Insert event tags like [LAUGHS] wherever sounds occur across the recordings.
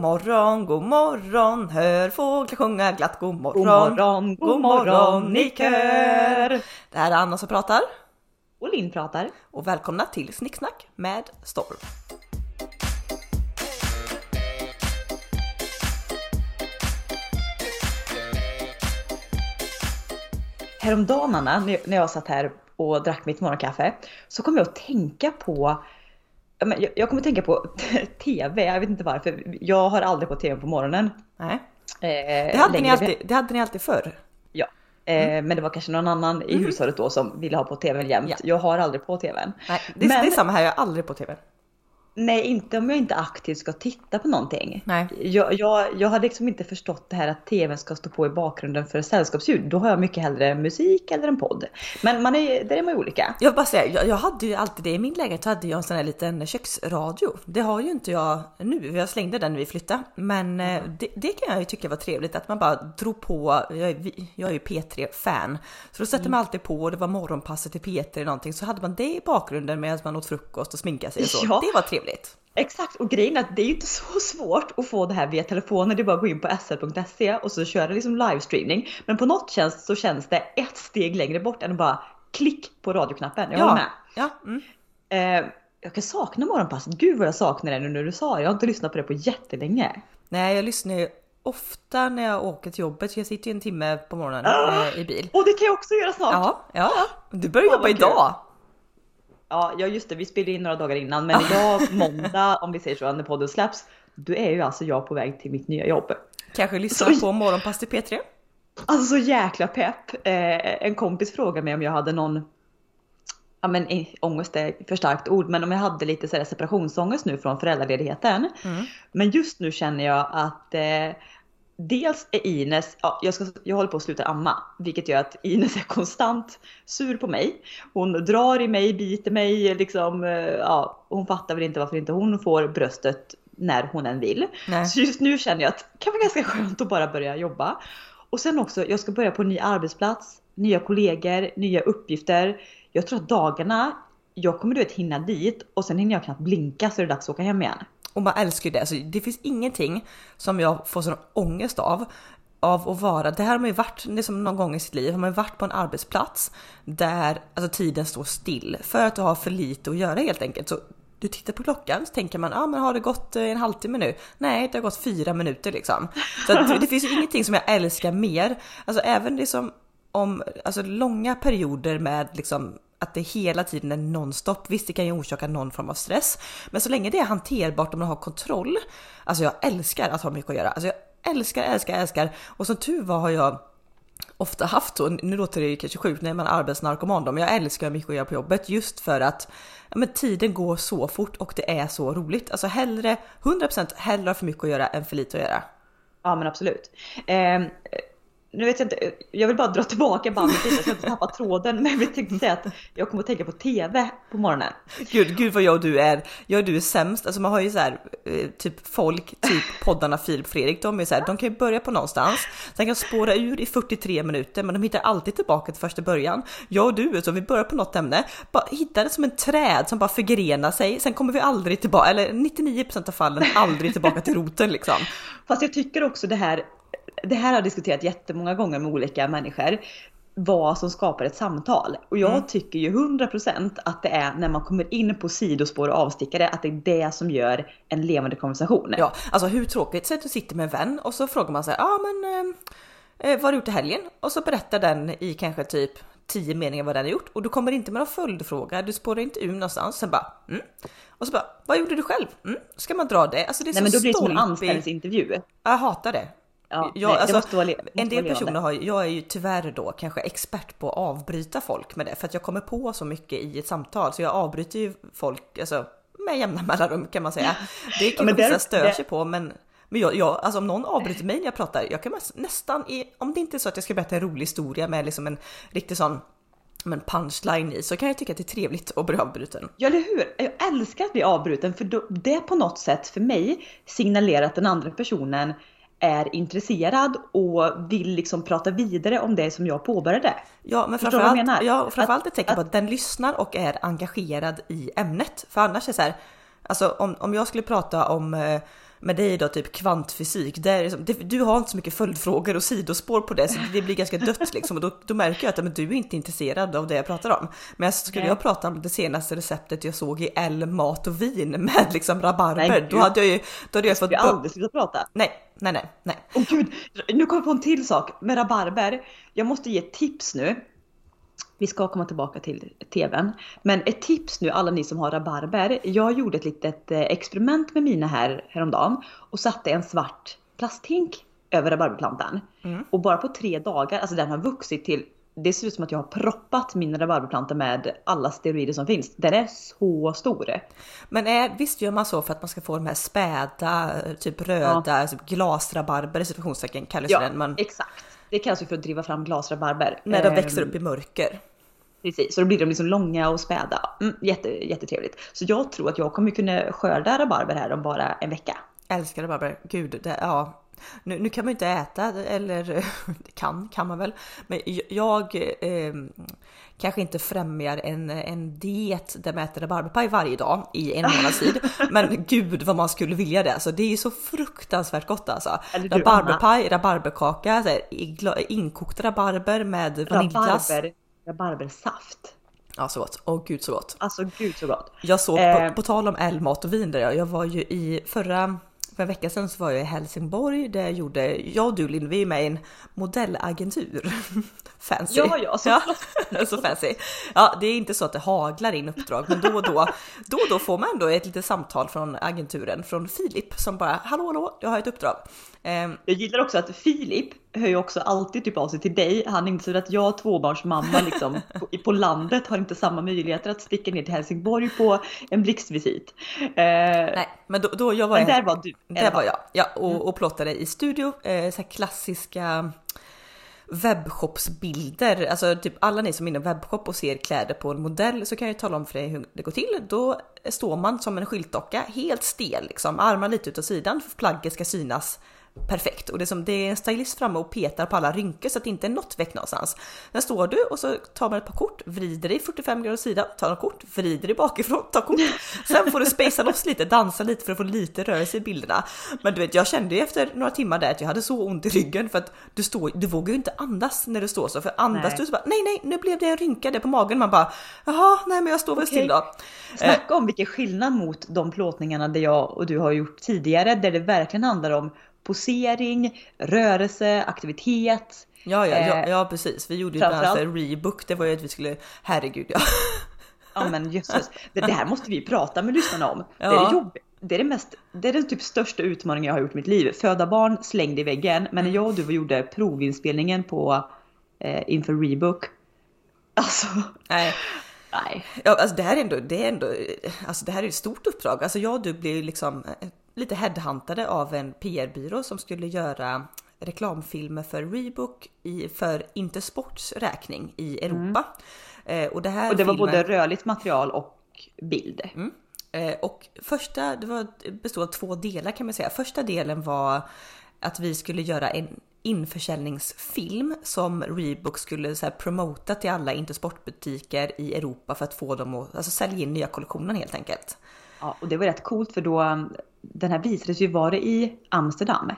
morgon, god morgon, hör fåglar sjunga glatt god morgon. God morgon, god morgon i kör. Det här är Anna som pratar Och Linn pratar. och välkomna till Snicksnack med Storm. Häromdagen Anna, när jag satt här och drack mitt morgonkaffe, så kom jag att tänka på jag- jag kommer tänka på [LAUGHS] TV, jag vet inte varför. Jag har aldrig på TV på morgonen. Nej, Eh, det hade, ni alltid, det hade ni alltid förr. Ja. Eh, Men det var kanske någon annan i hushållet då som ville ha på TVn jämt. Ja. Jag har aldrig på TVn. Nej, det, Men- det är samma här, jag har aldrig på TV. Nej, inte om jag inte aktivt ska titta på någonting. Nej. Jag, jag, jag har liksom inte förstått det här att tvn ska stå på i bakgrunden för sällskapsljud. Då har jag mycket hellre musik eller en podd. Men man är, där är man ju olika. Jag bara säga, jag, jag hade ju alltid det i min lägenhet, så hade jag en sån här liten köksradio. Det har ju inte jag nu, jag slängde den när vi flyttade. Men eh, det, det kan jag ju tycka var trevligt, att man bara drog på, jag är, jag är ju P3-fan. Så då sätter man alltid på, och det var morgonpasset till P3 eller någonting, så hade man det i bakgrunden medan man åt frukost och sminkade sig och så. [LAUGHS] Ja. Det var trevligt. Exakt, och grejen är att det är ju inte så svårt att få det här via telefonen. Det är bara att gå in på sr.se och så köra liksom livestreaming. Men på något tjänst så känns det ett steg längre bort än att bara klick på radioknappen. Jag håller med. ja, mm. Eh, jag kan sakna morgonpasset. Gud vad jag saknar det nu när du sa det. Jag har inte lyssnat på det på jättelänge. Nej, jag lyssnar ju ofta när jag åker till jobbet, jag sitter ju en timme på morgonen Ah! eh, i bil. Och det kan jag också göra snart. Ja, ja, du börjar Åh, jobba idag. Ja, ja just det, vi spelade in några dagar innan, men idag [LAUGHS] måndag om vi säger så när podden släpps, då är ju alltså jag på väg till mitt nya jobb. Kanske lyssna Så- på morgonpass till P3. Alltså så jäkla pepp! Eh, en kompis frågade mig om jag hade någon, ja men eh, ångest är för starkt ord, men om jag hade lite så här separationsångest nu från föräldraledigheten. Mm. Men just nu känner jag att eh, dels är Ines, ja, jag, ska, jag håller på att sluta amma, vilket gör att Ines är konstant sur på mig. Hon drar i mig, biter mig, liksom, eh, ja, hon fattar väl inte varför inte hon får bröstet när hon än vill. Nej. Så just nu känner jag att det kan vara ganska skönt att bara börja jobba. Och sen också, jag ska börja på en ny arbetsplats, nya kollegor, nya uppgifter. Jag tror att dagarna, jag kommer du vet hinna dit och sen hinner jag knappt blinka så är det dags att åka hem igen. Och man älskar ju det. Så det finns ingenting som jag får sån ångest av. Av att vara, det här har man ju varit, liksom någon gång i sitt liv, har man varit på en arbetsplats där alltså, tiden står still för att du har för lite att göra helt enkelt. Så du tittar på klockan så tänker man, ja ah, men har det gått eh, en halvtimme nu? Nej, det har gått fyra minuter liksom. Så att, det finns ju ingenting som jag älskar mer. Alltså även det som om alltså, långa perioder med liksom att det hela tiden är nonstop. Visst, det kan ju orsaka någon form av stress, men så länge det är hanterbart och man har kontroll. Alltså, jag älskar att ha mycket att göra. Alltså, jag älskar, älskar, älskar och som tur var har jag ofta haft så. Nu låter det kanske sjukt när man är arbetsnarkoman då, men jag älskar mycket att göra på jobbet just för att ja, men tiden går så fort och det är så roligt. Alltså hellre 100% hellre ha för mycket att göra än för lite att göra. Ja men absolut. Eh, nu vet jag inte, jag vill bara dra tillbaka bandet lite så jag inte tappar tråden. Men jag tänkte säga att jag kommer att tänka på TV på morgonen. Gud, gud vad jag och du är, jag och du är sämst. Alltså man har ju så här, eh, typ folk, typ poddarna Filip Fredrik, de är så här, de kan ju börja på någonstans, sen kan spåra ur i 43 minuter, men de hittar alltid tillbaka till första början. Jag och du, så vi börjar på något ämne, bara hittar det som en träd som bara förgrenar sig, sen kommer vi aldrig tillbaka, eller 99% av fallen aldrig tillbaka till roten liksom. Fast jag tycker också det här, det här har jag diskuterat jättemånga gånger med olika människor. Vad som skapar ett samtal. Och jag Mm. tycker ju 100% att det är när man kommer in på sidospår och avstickare, att det är det som gör en levande konversation. Ja, alltså hur tråkigt? Säg att du sitter med en vän och så frågar man så här, ja ah, men eh, eh, vad har du gjort i helgen? Och så berättar den i kanske typ 10 meningar vad den har gjort och du kommer inte med någon följdfråga, du spårar inte ur någonstans. Sen bara, mm. Och så bara, vad gjorde du själv? Mm. Ska man dra det? Alltså det är Nej så men då blir det som en anställningsintervju. Jag hatar det. Ja, Ja, nej, alltså, vara en del personer har, jag är ju tyvärr då kanske expert på att avbryta folk med det för att jag kommer på så mycket i ett samtal så jag avbryter ju folk alltså, med jämna [LAUGHS] mellanrum kan man säga. Det kan men vissa stör sig på men men jag, jag, alltså om någon avbryter mig när jag pratar, jag kan nästan, i, om det inte är så att jag ska berätta en rolig historia med liksom en riktig sån men punchline i så kan jag tycka att det är trevligt att bli avbruten. Ja, eller hur? Jag älskar att bli avbruten för det på något sätt för mig signalerar att den andra personen är intresserad och vill liksom prata vidare om det som jag påbörjade. Ja, men framförallt, ja, framförallt ett tecken på att- att den lyssnar och är engagerad i ämnet. För annars är det så här, alltså om, om jag skulle prata om, med dig då typ kvantfysik, där liksom, det, du har inte så mycket följdfrågor och sidospår på det så det blir ganska dött [LAUGHS] liksom och då, då märker jag att men, du är inte intresserad av det jag pratar om. Men skulle jag prata om det senaste receptet jag såg i L mat och vin med [LAUGHS] liksom rabarber, nej, då hade jag ju... Då hade jag fått... Jag aldrig slutat prata. Nej, nej, nej, nej. Åh gud, nu kom jag på en till sak med rabarber. Jag måste ge tips nu. Vi ska komma tillbaka till tvn. Men ett tips nu alla ni som har rabarber. Jag gjorde ett litet eh, experiment med mina här häromdagen och satte en svart plasthink över rabarberplantan. Mm. Och bara på tre dagar, alltså den har vuxit till det ser ut som att jag har proppat min rabarberplanta med alla steroider som finns. Den är så stor. Men är, visst gör man så för att man ska få de här späda, typ röda, ja. typ glasrabarber i situationstecken kallas ja, den. Men... exakt. Det kallas ju för att driva fram glasrabarber. När de växer upp i mörker. Precis, så då blir de liksom långa och späda. Mm, jätte, jättetrevligt. Så jag tror att jag kommer kunna skörda rabarber här om bara en vecka. Älskar rabarber, gud, det, ja. Nu, nu, kan man ju inte äta, eller [LAUGHS] kan, kan man väl. Men jag eh, kanske inte främjar en, en diet där man äter rabarberpaj varje dag i en månads tid. [LAUGHS] Men gud vad man skulle vilja det. Alltså, det är ju så fruktansvärt gott alltså. Rabarberpaj, rabarberkaka, inkokt rabarber med vaniljglass. Rabarber rabarbersaft. Ja så gott, åh gud så gott. Alltså gud så gott. Jag såg, eh. på, på tal om älmat och vin där jag, jag var ju i förra för en vecka sedan så var jag i Helsingborg där jag gjorde, jag och du Linn, vi är med i en modellagentur. [LAUGHS] fancy. Ja, ja, så, ja, [LAUGHS] så fancy. Ja, det är inte så att det haglar in uppdrag, men då och då, då och då får man ändå ett litet samtal från agenturen, från Filip som bara hallå, hallå, jag har ett uppdrag. Um, jag gillar också att Filip hör ju också alltid typ av sig till dig. Han så att jag tvåbarnsmamma liksom [LAUGHS] på, på landet har inte samma möjligheter att sticka ner till Helsingborg på en blixtvisit. Uh, Nej, men då, då jag var men där var du. Där var jag, ja, och, mm. och plottade i studio, eh, så klassiska webbshopsbilder, alltså typ alla ni som är inne i webbshop och ser kläder på en modell så kan jag tala om för dig hur det går till. Då står man som en skyltdocka, helt stel liksom, armar lite ut åt sidan för plagget ska synas perfekt och det är, som, det är en stylist framme och petar på alla rynkor så att det inte är något väck någonstans. Där står du och så tar man ett par kort, vrider dig 45 grader sida, tar ett kort, vrider dig bakifrån, tar kort. Sen får du spacea loss lite, dansa lite för att få lite rörelse i bilderna. Men du vet, jag kände ju efter några timmar där att jag hade så ont i ryggen för att du står, du vågar ju inte andas när du står så, för andas nej. du så bara nej, nej, nu blev det en rynka där på magen. Man bara jaha, nej, men jag står väl okay. still då. Snacka om vilken skillnad mot de plåtningarna där jag och du har gjort tidigare, där det verkligen handlar om posering, rörelse, aktivitet. Ja, ja, ja, ja precis. Vi gjorde ju bland annat en rebook. Det var ju att vi skulle, herregud ja. [LAUGHS] Ja men jösses, det, det här måste vi prata med lyssnarna om. Ja. Det är det jobb, det är det mest, det är den typ största utmaningen jag har gjort i mitt liv. Föda barn, slängd i väggen. Men när jag och du gjorde provinspelningen på eh, inför rebook. Alltså. Nej. Nej. Ja, alltså det här är ändå, det är ändå, alltså det här är ett stort uppdrag. Alltså jag och du blev liksom lite headhuntade av en PR-byrå som skulle göra reklamfilmer för Rebook i, för Intersports räkning i Europa. Mm. Eh, och det, här och det filmen... var både rörligt material och bild. Mm. Eh, och första, det var, bestod av två delar kan man säga. Första delen var att vi skulle göra en införsäljningsfilm som Reebok skulle så här promota till alla Intersportbutiker i Europa för att få dem att alltså, sälja in nya kollektionen helt enkelt. Ja, och det var rätt coolt för då den här visades ju, var det i Amsterdam?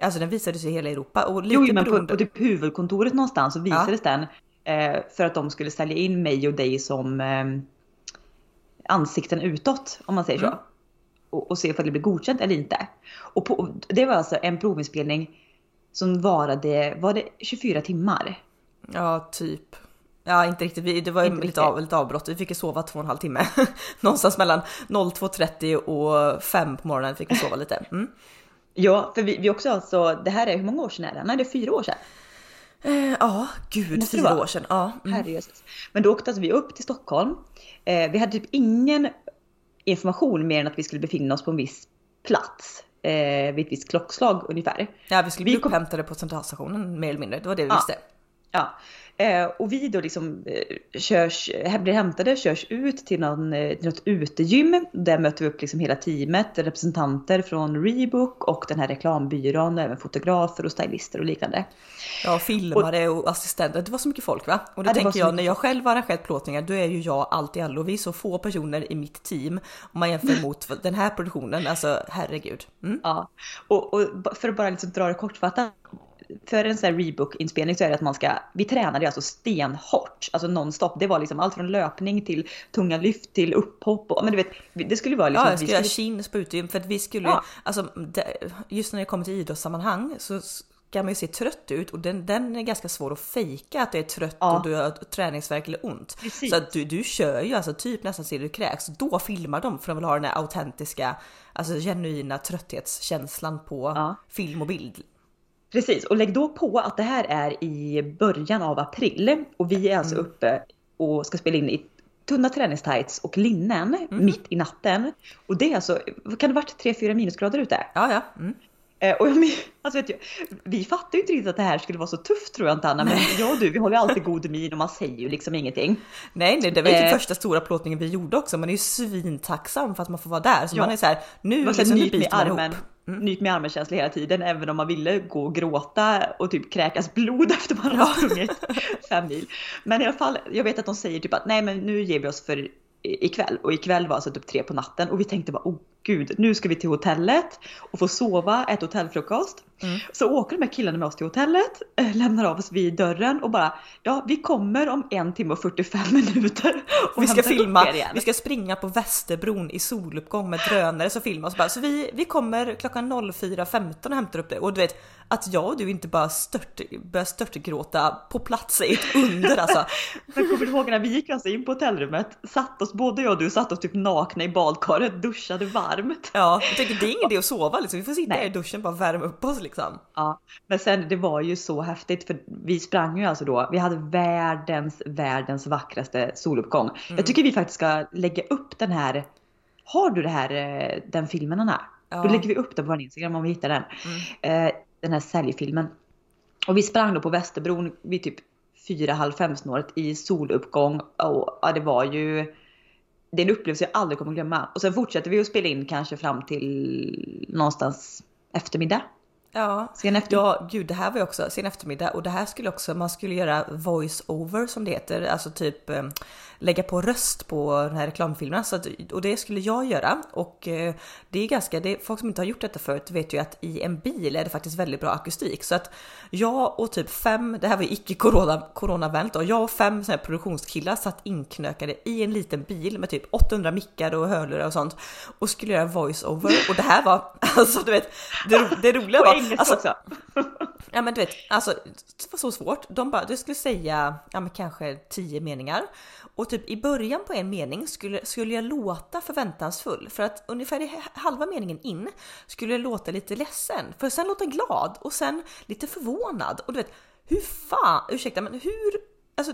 Alltså den visades i hela Europa och lite jo, men på, på typ huvudkontoret någonstans så visades ja. den eh, för att de skulle sälja in mig och dig som eh, ansikten utåt om man säger mm. så. Och, och se ifall det blir godkänt eller inte. Och på, det var alltså en provinspelning som varade, var det 24 timmar? Ja, typ. Ja, inte riktigt. Det var inte lite, av, lite avbrott. Vi fick sova två och en halv timme. [LAUGHS] Någonstans mellan 02.30 och 5 på morgonen fick vi sova lite. Mm. Ja, för vi, vi också alltså, det här är hur många år sedan är det? Nej, det är fyra år sedan. Eh, ja, gud, fyra år sedan. Ja. Mm. Herrejösses. Men då åkte alltså vi upp till Stockholm. Eh, vi hade typ ingen information mer än att vi skulle befinna oss på en viss plats. Eh, vid ett visst klockslag ungefär. Ja, vi skulle bli vi kom... upphämtade på centralstationen mer eller mindre. Det var det vi ja. visste. Ja, Eh, och vi då liksom eh, körs, blir hämtade, körs ut till, någon, eh, till något utegym. Där möter vi upp liksom hela teamet, representanter från Reebok och den här reklambyrån, även fotografer och stylister och liknande. Ja, filmare och, och assistenter. Det var så mycket folk va? Och då ja, tänker jag, när jag själv har arrangerat plåtningar, då är ju jag allt i allo. Vi är så få personer i mitt team. Om man jämför [LAUGHS] mot den här produktionen, alltså herregud. Mm. Ja, och, och, för att bara liksom dra det kortfattat för en sån här rebook-inspelning så är det att man ska, vi tränade alltså stenhårt, alltså nonstop. Det var liksom allt från löpning till tunga lyft till upphopp och men du vet, det skulle vara liksom. Ja, jag skulle göra chins på utegym för att vi skulle, ja. alltså just när det kommer till idrottssammanhang så ska man ju se trött ut och den, den är ganska svår att fejka att du är trött ja. och du har träningsverk eller ont. Precis. Så att du, du kör ju alltså typ nästan ser du kräks. Då filmar de för de vill ha den här autentiska, alltså genuina trötthetskänslan på ja. film och bild. Precis, och lägg då på att det här är i början av april och vi är alltså mm. uppe och ska spela in i tunna träningstights och linnen mm. mitt i natten. Och det är alltså, vad kan det varit 3-4 minusgrader ute? Ja, ja. Mm. Eh, och jag, [LAUGHS] alltså vet jag, vi fattar ju inte riktigt att det här skulle vara så tufft tror jag inte Anna, men jag och du vi håller ju alltid [LAUGHS] god min och man säger ju liksom ingenting. Nej, nej det var ju typ eh, första stora plåtningen vi gjorde också, man är ju svintacksam för att man får vara där. Så ja. man är så här, nu man liksom, nyp med armen. Mm. Nyt med armen-känsla hela tiden, även om man ville gå och gråta och typ kräkas blod [LAUGHS] efter man har sprungit fem mil. Men i alla fall, jag vet att de säger typ att nej men nu ger vi oss för ikväll och ikväll var alltså typ tre på natten och vi tänkte bara oh gud, nu ska vi till hotellet och få sova, äta hotellfrukost. Mm. Så åker de här killarna med oss till hotellet, äh, lämnar av oss vid dörren och bara ja, vi kommer om en timme och 45 [LAUGHS] minuter. Och vi ska filma, vi ska springa på Västerbron i soluppgång med drönare som filmar oss bara. Så vi, vi kommer klockan 04.15 och hämtar upp det och du vet att jag och du inte bara stört, börjar störtgråta på plats är ett under alltså. [LAUGHS] Men kommer du ihåg när vi gick alltså in på hotellrummet, satt oss, både jag och du satt oss typ nakna i badkaret, duschade varmt. Ja, jag tänker det är ingen idé att sova liksom, vi får sitta Nej. i duschen och bara värma upp oss liksom. Ja, men sen det var ju så häftigt för vi sprang ju alltså då, vi hade världens, världens vackraste soluppgång. Mm. Jag tycker vi faktiskt ska lägga upp den här, har du det här, eh, den filmen Anna? Ja. Då lägger vi upp den på vår Instagram om vi hittar den. Mm. Eh, den här säljfilmen. Och vi sprang då på Västerbron vid typ fyra, halv fem snåret i soluppgång och ja, det var ju det är en upplevelse jag aldrig kommer glömma. Och sen fortsätter vi att spela in kanske fram till någonstans eftermiddag. Ja, sen efter... ja gud det här var ju också sen eftermiddag och det här skulle också, man skulle göra voice over som det heter, alltså typ eh, lägga på röst på den här reklamfilmerna. Så att, och det skulle jag göra och eh, det är ganska, det, folk som inte har gjort detta förut vet ju att i en bil är det faktiskt väldigt bra akustik. Så att jag och typ fem, det här var ju icke corona, coronavänt och jag och fem sådana här produktionskillar satt inknökade i en liten bil med typ 800 mickar och hörlurar och sånt och skulle göra voice over och det här var [LAUGHS] alltså du vet det, det roliga var alltså, också. ja men du vet, alltså det var så svårt. De bara, du skulle säga ja, men kanske tio meningar och typ i början på en mening skulle, skulle jag låta förväntansfull för att ungefär i halva meningen in skulle jag låta lite ledsen för sen låta glad och sen lite förvånad och du vet hur fan, ursäkta men hur, alltså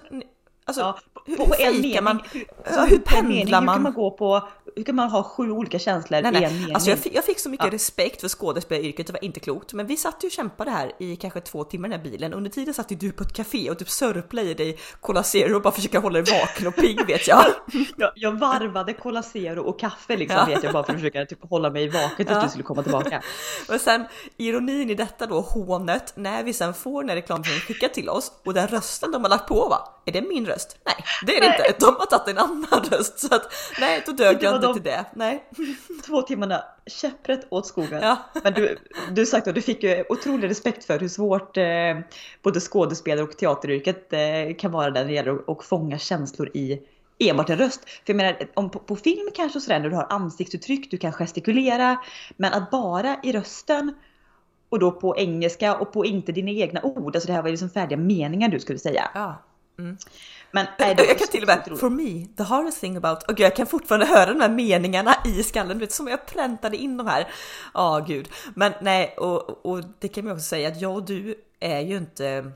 Alltså, ja, på, på en mening, man, hur, ja, hur pendlar man? Hur kan man gå på, hur kan man ha sju olika känslor nej, i en mening? Alltså jag, fick, jag fick så mycket ja. respekt för skådespelaryrket, det var inte klokt. Men vi satt ju och kämpade här i kanske två timmar i den här bilen. Under tiden satt ju du på ett café och typ sörplade i dig Cola Zero och bara försöka hålla dig vaken och pigg vet jag. [LAUGHS] jag, jag varvade Cola Zero och kaffe liksom vet jag bara för att försöka typ, hålla mig vaken tills du skulle komma tillbaka. [LAUGHS] och sen ironin i detta då, hånet, när vi sen får den här reklamfilmen skickad till oss och den rösten de har lagt på va? Är det min röst? Nej, det är det nej. inte. De har tagit en annan röst så att nej, då dög jag inte de... till det. Nej två timmarna käpprätt åt skogen. Ja. Men du, du sagt att du fick ju otrolig respekt för hur svårt eh, både skådespelare och teateryrket eh, kan vara där när det gäller att, fånga känslor i enbart en röst. För jag menar, om på, på film kanske sådär när du har ansiktsuttryck, du kan gestikulera, men att bara i rösten och då på engelska och på inte dina egna ord, alltså det här var ju liksom färdiga meningar du skulle säga. Ja. Mm. Men nej, det jag kan till och med, for me, the hardest thing about, och jag kan fortfarande höra de här meningarna i skallen, vet, som jag präntade in de här. Ja, oh, gud. Men nej, och, och det kan man också säga att jag och du är ju inte,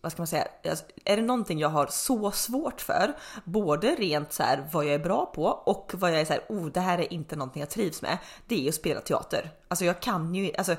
vad ska man säga, alltså, är det någonting jag har så svårt för, både rent så här vad jag är bra på och vad jag är så här, oh det här är inte någonting jag trivs med, det är att spela teater. Alltså jag kan ju, alltså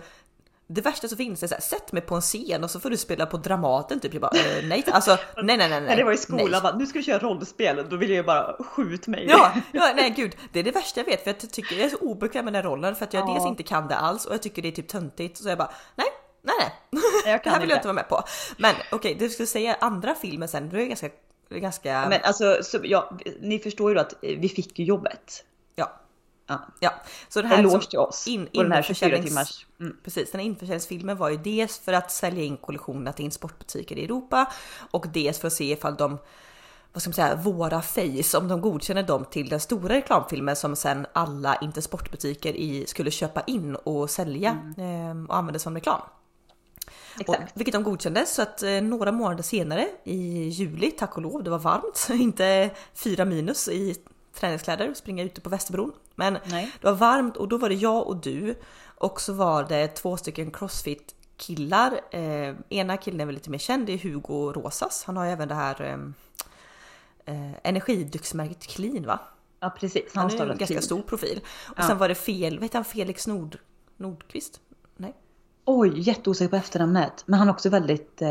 det värsta som finns är så här, sätt mig på en scen och så får du spela på Dramaten typ. Jag bara, eh, nej, alltså [LAUGHS] nej, nej, nej, nej. Det var i skolan, bara, nu ska du köra rollspel, då vill jag ju bara skjut mig. Ja, [LAUGHS] ja, nej gud, det är det värsta jag vet för jag tycker jag är så obekväm med den rollen för att jag Ja. dels inte kan det alls och jag tycker det är typ töntigt så jag bara, nej, nej, nej. Jag [LAUGHS] Det kan här vill jag inte. inte vara med på. Men okej, du skulle säga andra filmer sen, du är ganska, det ganska, Men alltså, så, ja, ni förstår ju då att eh, vi fick ju jobbet. ja, Ja. ja. Så det här Eloge liksom till oss. in- på den här 24 införsäljnings- timmars. Mm. Precis, den här införsäljningsfilmen var ju dels för att sälja in kollektionerna till sportbutiker i Europa och dels för att se ifall de vad ska man säga, våra face, om de godkänner dem till den stora reklamfilmen som sen alla inte sportbutiker i skulle köpa in och sälja eh, och använda som reklam. Och, vilket de godkände så att eh, några månader senare i juli, tack och lov, det var varmt, [LAUGHS] inte fyra minus i träningskläder och springa ute på Västerbron. Men Nej. det var varmt och då var det jag och du och så var det två stycken crossfit killar. Eh, ena killen är väl lite mer känd, det är Hugo Rosas. Han har ju även det här eh, eh, energidrycksmärket Clean va? Ja precis, Han han är ju en ganska team. stor profil. Och Ja. sen var det fel, vad heter han, Felix Nord, Nordqvist? Nej, Oj, jätteosäker på efternamnet. Men han är också väldigt... Eh,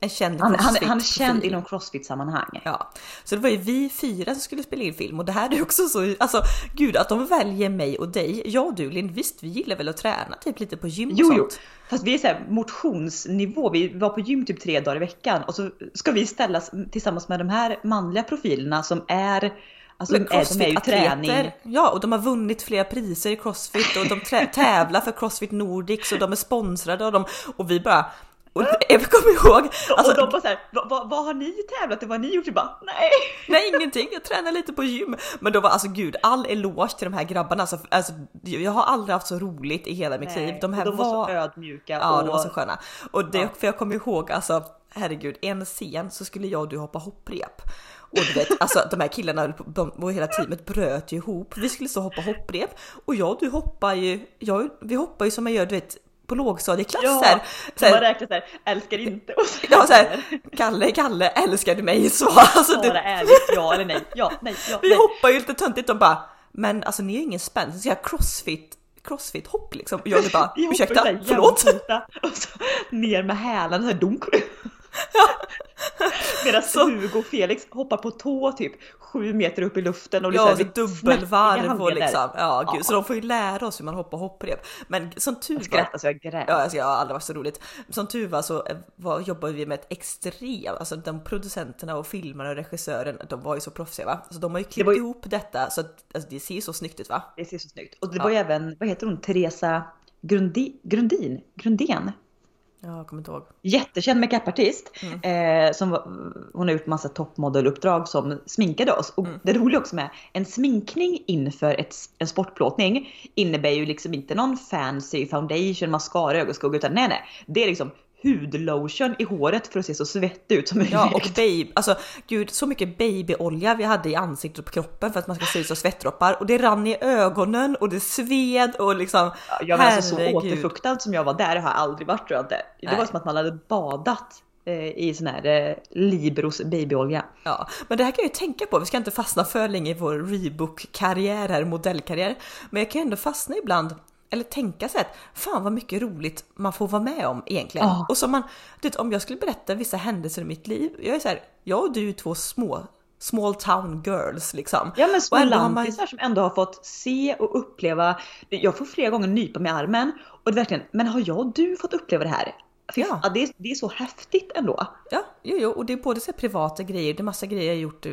en känd han, han, han är känd inom crossfit-sammanhang. Ja, så det var ju vi fyra som skulle spela in film och det här är också så, alltså gud att de väljer mig och dig. Jag och du Linn, visst vi gillar väl att träna typ lite på gym och Jo, sånt. jo. Fast vi är så här motionsnivå. Vi var på gym typ tre dagar i veckan och så ska vi ställas tillsammans med de här manliga profilerna som är Alltså de är, de är ju träning. Ja, och de har vunnit flera priser i Crossfit och de [LAUGHS] tävlar för Crossfit Nordics och de är sponsrade av dem och vi bara och jag kommer ihåg, alltså, och de bara såhär, vad, vad, har ni tävlat i? Vad har ni gjort? Vi bara, nej! nej ingenting, jag tränar lite på gym. Men då var alltså gud, all eloge till de här grabbarna. Alltså, alltså, jag har aldrig haft så roligt i hela mitt liv. De här och de var, var, så ödmjuka. ja, och, de var så sköna. Och det, Ja. för jag kommer ihåg alltså, herregud, en scen så skulle jag och du hoppa hopprep. Och du vet, alltså de här killarna de, och hela teamet bröt ju ihop. Vi skulle och hoppa hopprep och jag och du hoppar ju, jag, vi hoppar ju som man gör du vet på lågstadieklasser. Ja, man räknar såhär, älskar inte. Och så, ja, så här, Kalle, Kalle, älskar du mig? Så, alltså, du, Svara ärligt, ja eller nej. Ja, nej, ja, vi nej. hoppar ju lite töntigt och bara, men alltså ni har ingen spänn, så jag crossfit, crossfit hopp liksom. Och jag bara, [LAUGHS] ursäkta, så här förlåt? Och så ner med hälarna såhär dunk. [LAUGHS] Medan Så- Hugo och Felix hoppar på tå typ sju meter upp i luften och Ja, liksom så dubbelvarv och liksom. Ja, gud, Ja. så de får ju lära oss hur man hoppar hopprep. Men som tur Jag var, skrattar så jag grät. Ja, alltså, jag har aldrig varit så roligt. Som tur var så eh, var, jobbade vi med ett extremt, alltså de producenterna och filmarna och regissören, de var ju så proffsiga va? Så de har ju klippt ju- ihop detta så att alltså, det ser ju så snyggt ut va? Det ser så snyggt. Och det Ja. var ju även, vad heter hon, Teresa Grundi, Grundin? Grundén? Ja, jag kommer inte ihåg. Jättekänd makeupartist. Mm. Eh, som hon har gjort massa toppmodeluppdrag som sminkade oss. Och Mm. det roliga också med en sminkning inför ett, en sportplåtning innebär ju liksom inte någon fancy foundation, mascara, ögonskugga utan nej nej. Det är liksom hudlotion i håret för att se så svettig ut som möjligt. Ja, och babe, alltså gud så mycket babyolja vi hade i ansiktet och på kroppen för att man ska se ut som svettdroppar och det rann i ögonen och det sved och liksom. jag men alltså så återfuktad som jag var där har jag aldrig varit tror jag inte. Det Nej. var som att man hade badat eh, i sån här eh, Libros babyolja. Ja, men det här kan jag ju tänka på. Vi ska inte fastna för länge i vår Rebook-karriär här, modellkarriär. Men jag kan ändå fastna ibland, eller tänka så att fan vad mycket roligt man får vara med om egentligen. Ja. Och som man, du vet, om jag skulle berätta vissa händelser i mitt liv. Jag är så här, jag och du är två små small town girls liksom. Ja men små har man- lantisar som ändå har fått se och uppleva. Jag får flera gånger nypa mig i armen och det är verkligen, men har jag och du fått uppleva det här? Ja. ja. det, är, det är så häftigt ändå. Ja, jo, jo, och det är både så privata grejer, det är massa grejer jag gjort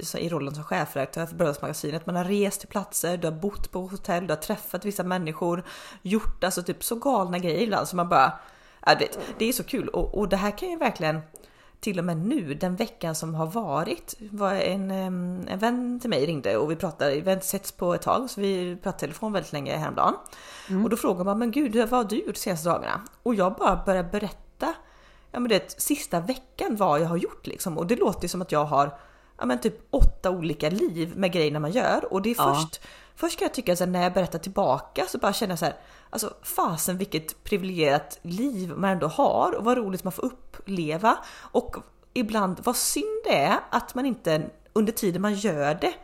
så i rollen som chefredaktör för Bröllopsmagasinet. Man har rest till platser, du har bott på hotell, du har träffat vissa människor, gjort alltså typ så galna grejer ibland som man bara, ja, det, det är så kul och, och det här kan ju verkligen till och med nu, den veckan som har varit, var en, en vän till mig ringde och vi pratade, vi har inte setts på ett tag så vi pratade telefon väldigt länge häromdagen. Och då frågade man, men gud vad har du gjort de senaste dagarna? Och jag bara började berätta ja men det sista veckan vad jag har gjort liksom och det låter ju som att jag har ja men typ åtta olika liv med grejerna man gör och det är Ja. först Först kan jag tycka att när jag berättar tillbaka så bara känner jag så här Alltså fasen vilket privilegierat liv man ändå har och vad roligt man får uppleva och ibland vad synd det är att man inte under tiden man gör det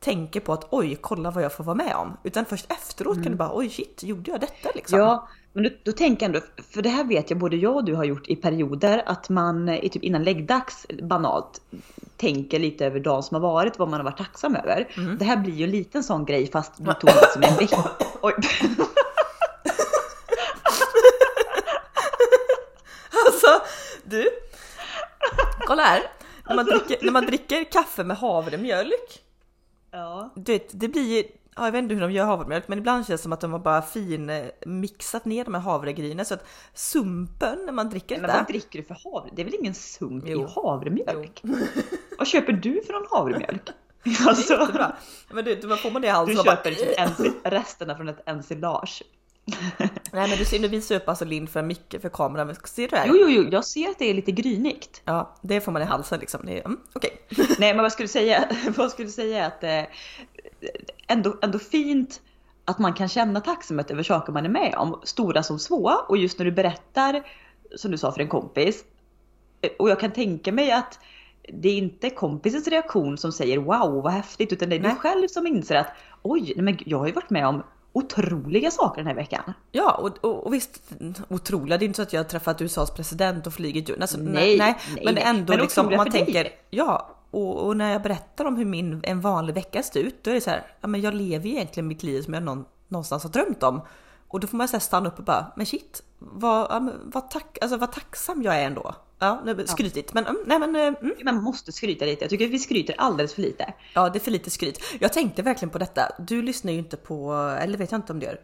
tänker på att oj, kolla vad jag får vara med om. Utan först efteråt kan du bara oj shit, gjorde jag detta liksom? Ja, men då, då tänker jag ändå, för det här vet jag både jag och du har gjort i perioder, att man i typ innan läggdags banalt tänker lite över dagen som har varit, vad man har varit tacksam över. Det här blir ju en liten sån grej fast du tog det som en vecka. [LAUGHS] Oj. Alltså, du. Kolla här. När man, dricker, när man dricker kaffe med havremjölk. Ja. Du vet, det blir ja, jag vet inte hur de gör havremjölk, men ibland känns det som att de har bara fin eh, mixat ner de här havregrejerna så att sumpen när man dricker Men detta. vad dricker du för havre? Det är väl ingen sump Jo. i havremjölk? [LAUGHS] Vad köper du för någon havremjölk? Alltså, [LAUGHS] Det är. Men du, du får man det i du halsen bara, köper typ ensil- resterna från ett ensilage. [LAUGHS] Nej men du ser, nu visar jag upp alltså Linn för Micke för kameran, men ser du det här? Jo, jo, jo, jag ser att det är lite grynigt. Ja, det får man i halsen liksom. Det är- Mm, Okej. Nej, men vad skulle du säga? Vad skulle du säga att eh, ändå, ändå fint att man kan känna tacksamhet över saker man är med om, stora som små. Och just när du berättar, som du sa för en kompis, eh, och jag kan tänka mig att det är inte kompisens reaktion som säger wow vad häftigt, utan det är Nej. du själv som inser att oj, men jag har ju varit med om otroliga saker den här veckan. Ja, och, och, och visst, otroliga, det är inte så att jag har träffat USAs president och flugit. Alltså, Nej, nej, nej, men ändå Men liksom om man dig. tänker, ja, och, och när jag berättar om hur min, en vanlig vecka ser ut, då är det så här, ja men jag lever ju egentligen mitt liv som jag någon, någonstans har drömt om. Och då får man så stanna upp och bara, men shit, vad, ja, men vad, tack, alltså, vad tacksam jag är ändå. Ja, nu- skrytigt, men mm, nej men eh, mm. Man måste skryta lite. Jag tycker att vi skryter alldeles för lite. Ja, det är för lite skryt. Jag tänkte verkligen på detta. Du lyssnar ju inte på, eller vet jag inte om du gör.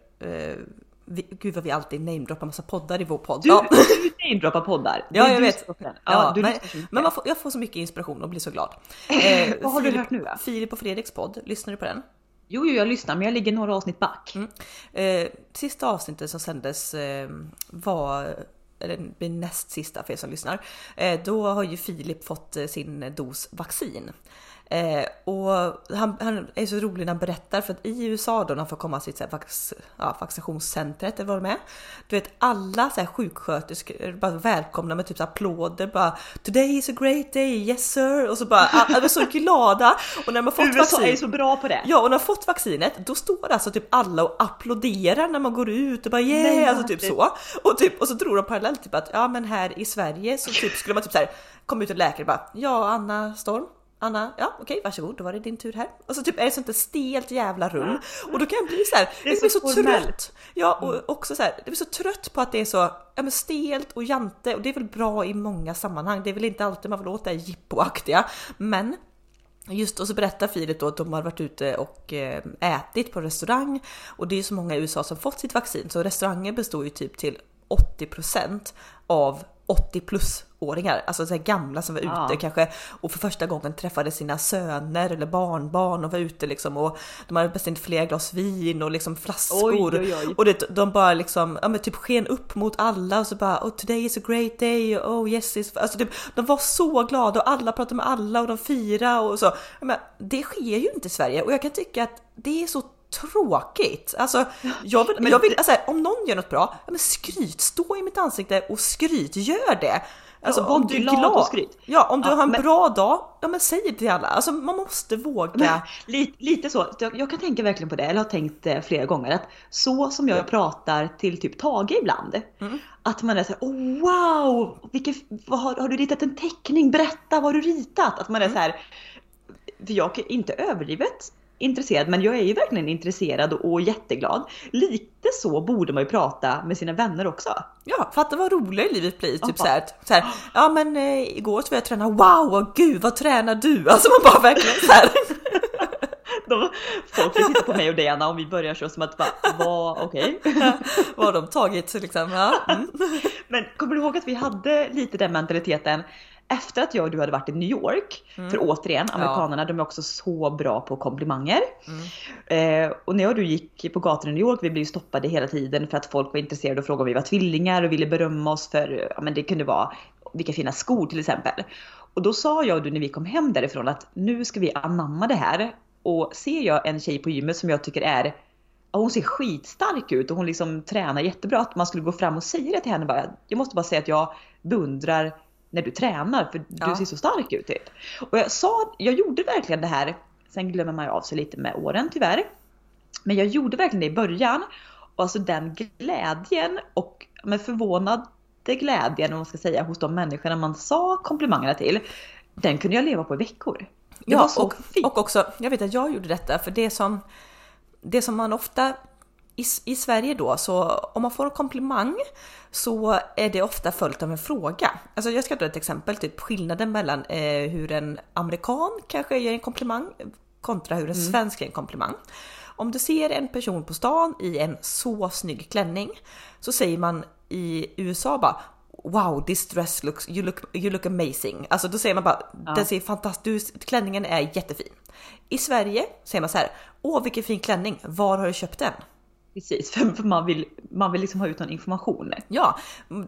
Vi, gud vad vi alltid namedroppar massa poddar i vår podd. Du, ja. du namedroppar poddar. Ja, jag du vet. Ja, Ja, du men, man får, jag får så mycket inspiration och blir så glad. Eh, [LAUGHS] Vad har du Filip- hört nu då? Filip och Fredriks podd, lyssnar du på den? Jo, jo, jag lyssnar, men jag ligger några avsnitt back. Mm. Eh, sista avsnittet som sändes eh, var, eller det blir näst sista för er som lyssnar. Eh, då har ju Filip fått eh, sin dos vaccin. Eh, och han, han är så rolig när han berättar för att i USA då när han får komma till vax, ja, vaccinationscentret eller vad de är. Du vet alla så här, sjuksköterskor bara välkomna med typ så applåder bara Today is a great day, yes sir! Och så bara, alla är så [LAUGHS] glada. Och när man fått USA vaccin, är så bra på det. Ja, och när man fått vaccinet, då står alltså typ alla och applåderar när man går ut och bara yeah, Nej, alltså typ häftigt. så. Och, typ, och så tror de parallellt typ att ja men här i Sverige så typ skulle man typ så här komma ut en läkare och bara ja Anna Storm, Anna, ja okej varsågod, då var det din tur här. Och så typ är det sånt där stelt jävla rum. Och då kan jag bli så här, Det är jag blir så så trött. Ja och också så här, jag blir så trött på att det är så ja, men stelt och jante och det är väl bra i många sammanhang. Det är väl inte alltid man vill åt det här jippoaktiga. Men Just och så berättar Filip då att de har varit ute och eh, ätit på restaurang och det är så många i USA som fått sitt vaccin så restauranger består ju typ till 80% av 80 plus åringar, alltså så här gamla som var ute Ja. kanske och för första gången träffade sina söner eller barnbarn och var ute liksom och de hade beställt flera glas vin och liksom flaskor Oj, oj, oj. och det, de bara liksom, ja men typ sken upp mot alla och så bara oh today is a great day, oh yes it's... Alltså typ, de var så glada och alla pratade med alla och de firade och så. Menar, det sker ju inte i Sverige och jag kan tycka att det är så tråkigt. Alltså, jag vill, [LAUGHS] Men jag vill alltså, om någon gör något bra, ja, men skryt, stå i mitt ansikte och skryt, gör det. Alltså Ja, om du är glad och skryt. ja om du Ja, har en men- bra dag, ja men säg det till alla. Alltså man måste våga. Lite, lite så. Jag, jag kan tänka verkligen på det, eller har tänkt eh, flera gånger, att så som jag pratar till typ Tage ibland. Mm. Att man är såhär, oh, wow, vilken, vad har, har du ritat en teckning? Berätta, vad har du ritat? Att man Mm. är så här. för jag inte överdrivet intresserad, men jag är ju verkligen intresserad och, jätteglad. Lite så borde man ju prata med sina vänner också. Ja, fatta vad roligare livet blir. Typ så här, så här, ja men eh, igår så var jag träna, wow, vad gud vad tränar du? [LAUGHS] Alltså man bara verkligen så här. [LAUGHS] De, folk titta på mig och dig Anna om vi börjar så som att bara, vad, okej. [LAUGHS] vad har de tagit liksom? Ja. Mm. Men kommer du ihåg att vi hade lite den mentaliteten efter att jag och du hade varit i New York? För återigen, amerikanerna de är också så bra på komplimanger. Eh, och när jag och du gick på gatorna i New York, vi blev ju stoppade hela tiden för att folk var intresserade och frågade om vi var tvillingar och ville berömma oss för, ja men det kunde vara vilka fina skor till exempel. Och då sa jag och du när vi kom hem därifrån att nu ska vi anamma det här. Och ser jag en tjej på gymmet som jag tycker är Ja, hon ser skitstark ut och hon liksom tränar jättebra. Att man skulle gå fram och säga det till henne bara. Jag måste bara säga att jag beundrar när du tränar för Ja. du ser så stark ut. Typ. Och jag sa, jag gjorde verkligen det här sen glömmer man ju av sig lite med åren tyvärr. Men jag gjorde verkligen det i början. Och alltså den glädjen och med förvånade glädjen, om man ska säga, hos de människorna man sa komplimangerna till. Den kunde jag leva på i veckor. Det ja, och, fint. och också, jag vet att jag gjorde detta för det som, det som man ofta i, i Sverige då, så om man får en komplimang så är det ofta följt av en fråga. Alltså jag ska ta ett exempel, typ skillnaden mellan eh, hur en amerikan kanske ger en komplimang kontra hur en svensk ger en komplimang. Om du ser en person på stan i en så snygg klänning så säger man i USA bara Wow, this dress looks, you look, you look amazing. Alltså då säger man bara, den ser fantastisk, klänningen är jättefin. I Sverige säger man så här, åh vilken fin klänning, var har du köpt den? Precis, [LAUGHS] för man vill, man vill liksom ha ut någon information. Ja,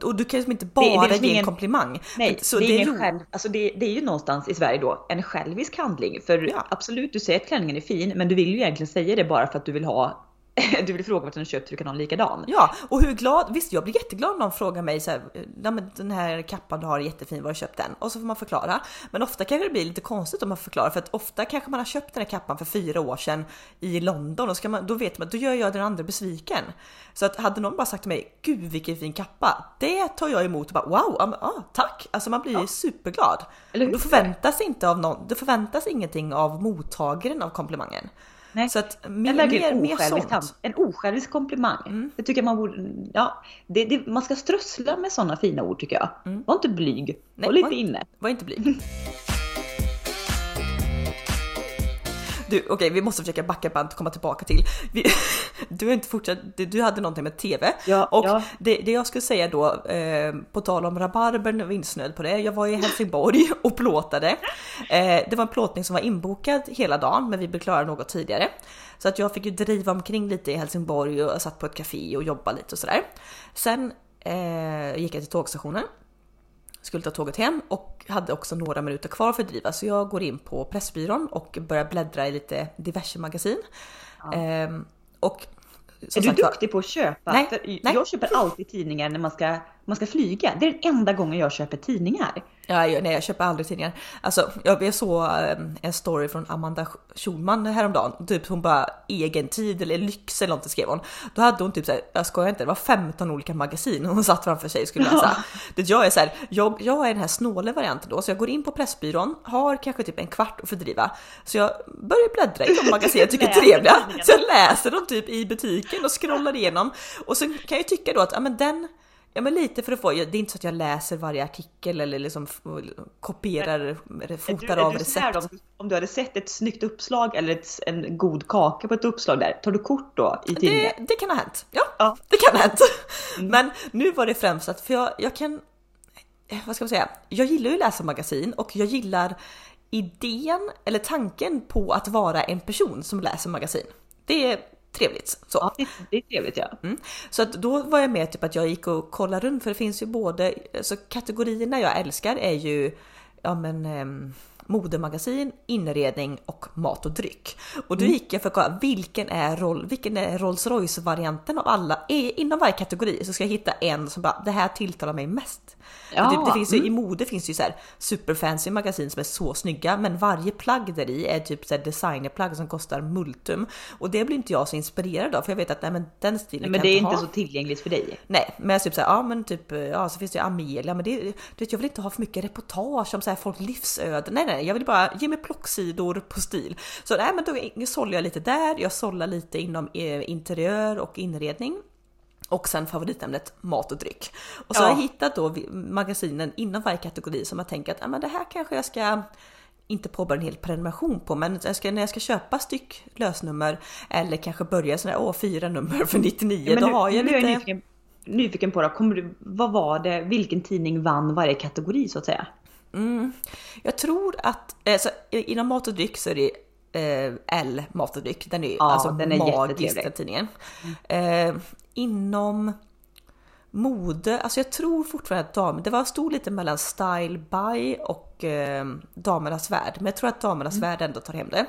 och du kan liksom inte det bara är liksom ge en komplimang. Nej, så det, är det är ro- själv, alltså det, det är ju någonstans i Sverige då en självisk handling. För Ja. absolut, du säger att klänningen är fin, men du vill ju egentligen säga det bara för att du vill ha [LAUGHS] du vill fråga vart den är köpt så du kan ha en likadan. Ja, och hur glad, visst jag blir jätteglad om någon frågar mig så här, "Nej, men den här kappan du har är jättefin, var har du köpt den? Och så får man förklara. Men ofta kanske det blir lite konstigt om man förklarar för att ofta kanske man har köpt den här kappan för fyra år sedan i London och ska man, då vet man då gör jag den andra besviken. Så att hade någon bara sagt till mig, gud vilken fin kappa, det tar jag emot och bara wow, ja, ah, tack! Alltså man blir superglad. Eller Och hur? då förväntas inte av någon, det förväntas ingenting av mottagaren av komplimangen. Nej. Så att mer, mer, mer sånt. en osjälvisk komplimang. Mm. Det tycker jag man borde, ja, det, det, man ska strössla med sådana fina ord tycker jag. Var inte blyg, Mm. Nej, håll lite var- inne. Var inte blyg. [LAUGHS] Du, okej, vi måste försöka backa band och komma tillbaka till. Vi, [LAUGHS] du har inte fortsatt, du, hade någonting med TV. Ja, och ja. Det, det jag skulle säga då, eh, på tal om rabarbern och insnöd på det. Jag var i Helsingborg [LAUGHS] och plåtade. Eh, det var en plåtning som var inbokad hela dagen, men vi blev klara något tidigare. Så att jag fick ju driva omkring lite i Helsingborg och satt på ett café och jobba lite och sådär. Sen eh, gick jag till tågstationen skulle ta tåget hem och hade också några minuter kvar för att driva så jag går in på Pressbyrån och börjar bläddra i lite diverse magasin. Ehm, och Är du var- duktig på att köpa? Nej, nej. Jag köper alltid tidningar när man ska, man ska flyga. Det är den enda gången jag köper tidningar. Ja, jag- nej, jag köper aldrig tidningar. Alltså, jag, såg eh, en story från Amanda Schulman häromdagen. Typ hon bara egen tid eller lyx eller något skrev hon. Då hade hon typ såhär, jag skojar inte, det var 15 olika magasin hon satt framför sig och skulle läsa. Det jag är såhär, jag, jag är den här snåle varianten då, så jag går in på Pressbyrån, har kanske typ en kvart att fördriva. Så jag börjar bläddra i de [LAUGHS] magasin jag tycker är trevliga. Så jag läser dem typ i butiken och scrollar igenom. Och så kan jag tycka då att, ja men den Ja men lite för att få, det är inte så att jag läser varje artikel eller liksom kopierar, Är fotar du, av recept. då, om du hade sett ett snyggt uppslag eller ett, en god kaka på ett uppslag där, tar du kort då i tidningen? Det, det kan ha hänt. Ja, Ja. det kan ha hänt. Men nu var det främst att, för jag, jag kan, eh, vad ska man säga, jag gillar ju att läsa magasin och jag gillar idén eller tanken på att vara en person som läser magasin. Det är trevligt. Så. Ja, det, är trevligt ja. Mm. Så att då var jag med typ att jag gick och kollade runt för det finns ju både, alltså kategorierna jag älskar är ju ja men ehm, modemagasin, inredning och mat och dryck. Och då gick jag för att kolla vilken är, roll, vilken är Rolls Royce varianten av alla, inom varje kategori så ska jag hitta en som bara det här tilltalar mig mest. Ja, typ, det finns ju, I mode finns det ju så här superfancy magasin som är så snygga men varje plagg där i är typ så här designerplagg som kostar multum. Och det blir inte jag så inspirerad av för jag vet att nej, men den stilen Men kan det är inte ha. så tillgängligt för dig. Nej, men jag typ såhär, ja men typ, ja så finns det ju Amelia, men det, du vet jag vill inte ha för mycket reportage om så här folk livsöden. Nej nej, jag vill bara ge mig plocksidor på stil. Så nej men då sållar jag lite där, jag sållar lite inom eh, interiör och inredning. Och sen favoritämnet mat och dryck. Och så Ja. har jag hittat då magasinen inom varje kategori som jag tänker att men det här kanske jag ska inte påbörja en hel prenumeration på, men jag ska, när jag ska köpa styck lösnummer eller kanske börja sådär, åh fyra nummer för 99, Men då nu, har jag är jag lite... nyfiken, nyfiken på det. Kommer du, vad var det, vilken tidning vann varje kategori så att säga? Mm. Jag tror att eh, så, i- inom mat och dryck så är det eh, L mat och dryck. Den är, Ja, alltså den är magisk den tidningen. Eh, inom mode, alltså jag tror fortfarande att dam, det var stod lite mellan Style By och eh, Damernas Värld, men jag tror att Damernas Värld ändå tar hem det.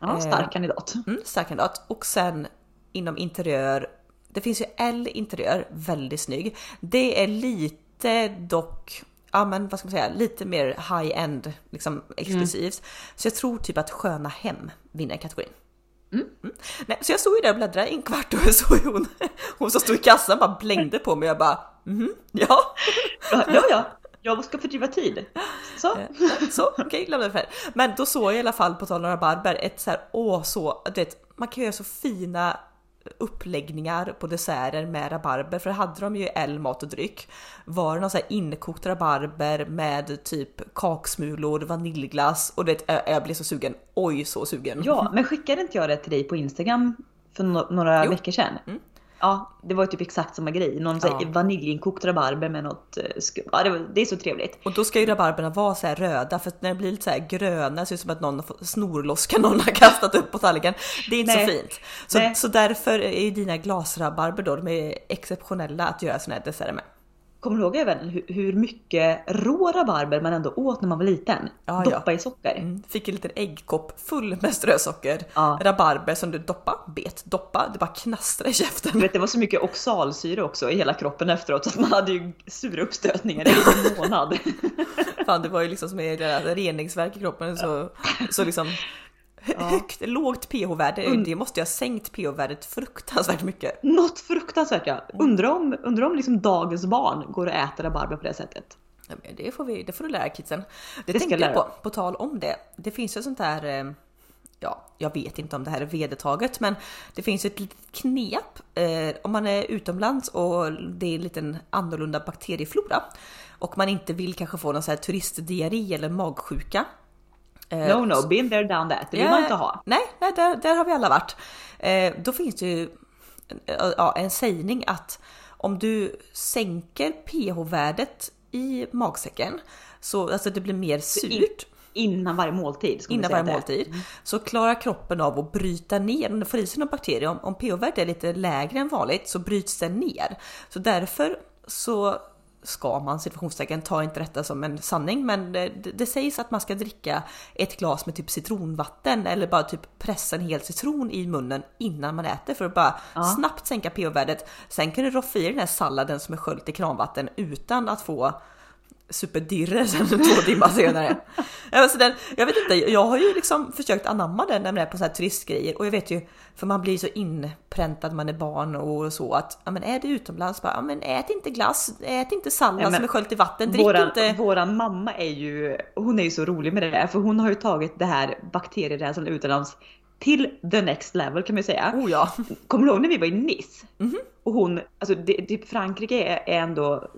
Ja, stark kandidat. Mm, stark kandidat. Och sen inom interiör, det finns ju L interiör, väldigt snygg. Det är lite dock ja men vad ska man säga, lite mer high-end, liksom exklusivt. Så jag tror typ att Sköna Hem vinner kategorin. Mm. Nej, så jag stod ju där och bläddrade i en kvart och [LAUGHS] så hon, hon som stod i kassan bara blängde på mig och jag bara mhm, ja. Ja, ja, jag ska fördriva tid. Så. Så, okej, okay, lämna färdigt. Men då såg jag i alla fall på tal om rabarber ett så här, åh så, du vet, man kan göra så fina uppläggningar på desserter med rabarber för hade de ju L mat och dryck. Var det någon sån här inkokt rabarber med typ kaksmulor, vaniljglass och det jag blev så sugen. Oj så sugen. Ja, men skickade inte jag det till dig på Instagram för några jo. veckor sedan? Mm. Ja, det var ju typ exakt samma grej. Någon ja. vaniljinkokt rabarber med något eh, skum. Ja, det, det, är så trevligt. Och då ska ju rabarberna vara så här röda för när det blir lite så här gröna så är det som att någon snorloska [LAUGHS] någon har kastat upp på tallriken. Det är inte Nej. så fint. Så, så därför är ju dina glasrabarber då, de är exceptionella att göra såna här desserter med. Kommer du ihåg även hur mycket rå rabarber man ändå åt när man var liten? Ja, Doppa ja. i socker. Mm. Fick en liten äggkopp full med strösocker. Ja. Rabarber som du doppa, bet, doppa, det bara knastrade i käften. Du vet, det var så mycket oxalsyre också i hela kroppen efteråt så att man hade ju sura uppstötningar i en månad. [LAUGHS] Fan, det var ju liksom som ett reningsverk i kroppen så, så liksom Ja. [LAUGHS] Högt, lågt pH-värde, Und det måste ju ha sänkt pH-värdet fruktansvärt mycket. Något fruktansvärt ja. Undrar om, undrar om liksom dagens barn går och äter rabarber på det sättet. Ja, det, får vi, det får du lära kidsen. Det, det tänkte jag på, på tal om det. Det finns ju sånt där, eh, ja, jag vet inte om det här är vedertaget, men det finns ett litet knep eh, om man är utomlands och det är en liten annorlunda bakterieflora och man inte vill kanske få någon så här turistdiarré eller magsjuka no, no, been there, done that. Det vill man inte ha. Nej, nej där, där har vi alla varit. Eh, då finns det ju ja, en sägning att om du sänker pH-värdet i magsäcken så alltså det blir mer surt. Innan varje måltid? Innan varje måltid. Mm. Så klarar kroppen av att bryta ner, om det får i sig någon bakterie, om, om pH-värdet är lite lägre än vanligt så bryts den ner. Så därför så ska man situationstecken, ta inte detta som en sanning, men det, det, sägs att man ska dricka ett glas med typ citronvatten eller bara typ pressa en hel citron i munnen innan man äter för att bara ja. snabbt sänka pH-värdet. Sen kan du roffa i den här salladen som är sköljt i kranvatten utan att få superdirre sen [LAUGHS] två timmar senare. alltså den, jag vet inte, jag har ju liksom försökt anamma den när man är på så här turistgrejer och jag vet ju, för man blir så inpräntad man är barn och så att, ja men är det utomlands, bara, ja men ät inte glass, ät inte sallad ja, som är sköljt i vatten, drick våran, inte. Våran mamma är ju, hon är ju så rolig med det där, för hon har ju tagit det här bakterierensande utomlands till the next level kan man ju säga. Oh ja. Kommer du ihåg när vi var i Nice? Mm -hmm. Och hon, alltså det, typ Frankrike är ändå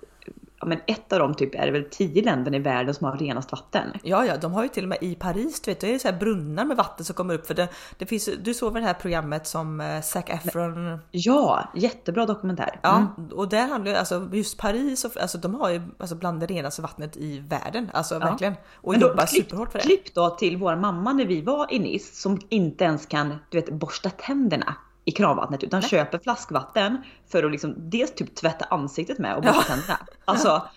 ja, men ett av dem typ är det väl tio länderna i världen som har renast vatten. Ja, ja, de har ju till och med i Paris, du vet, det är så här brunnar med vatten som kommer upp för det. det finns, du såg väl det här programmet som eh, Zac Efron? Ja, jättebra dokumentär. Mm. Ja, och där handlar alltså just Paris och alltså de har ju alltså bland det renaste vattnet i världen, alltså ja. verkligen. Och jobbar klipp, superhårt för det. Klipp då till vår mamma när vi var i Nice som inte ens kan, du vet, borsta tänderna i kranvattnet utan Nej. köper flaskvatten för att liksom dels typ tvätta ansiktet med och borsta ja. tänderna. Alltså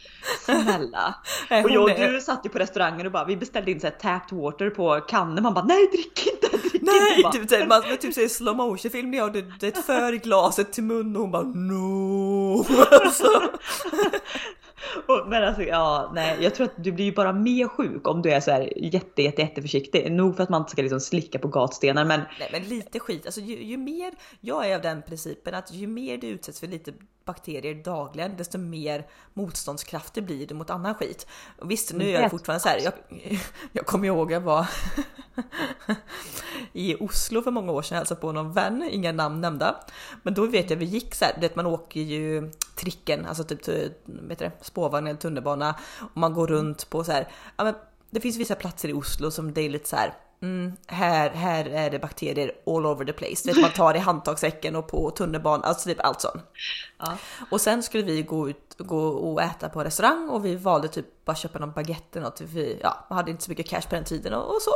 snälla. och jag och du satt ju på restaurangen och bara vi beställde in så här tapped water på kannor. Man bara nej drick inte, drick nej, inte. Typ, såhär, man typ säger slow motion film när jag det, det [LAUGHS] för glaset till munnen och hon bara no. [LAUGHS] Alltså. [LAUGHS] men alltså ja, nej, jag tror att du blir ju bara mer sjuk om du är så här jätte, jätte, jätte försiktig. Nog för att man inte ska liksom slicka på gatstenar men. Nej, men lite skit. Alltså ju, ju mer, jag är av den principen att ju mer du utsätts för lite bakterier dagligen, desto mer motståndskraftig blir du mot annan skit. Och visst, nu är jag fortfarande så här. Jag, [LAUGHS] jag kommer ihåg jag var [LAUGHS] i Oslo för många år sedan, hälsade på någon vän, inga namn nämnda. Men då vet jag vi gick så här, vet man åker ju tricken, alltså typ vet spårvagn eller tunnelbana och man går runt på så här. Ja, men det finns vissa platser i Oslo som det är lite så här Mm, här, här är det bakterier all over the place. Vet, man tar i handtagssäcken och på tunnelbanan, alltså typ allt sånt. Ja. Och sen skulle vi gå ut gå och äta på restaurang och vi valde typ bara köpa någon baguette eller något. Vi, ja, man hade inte så mycket cash på den tiden och, och så.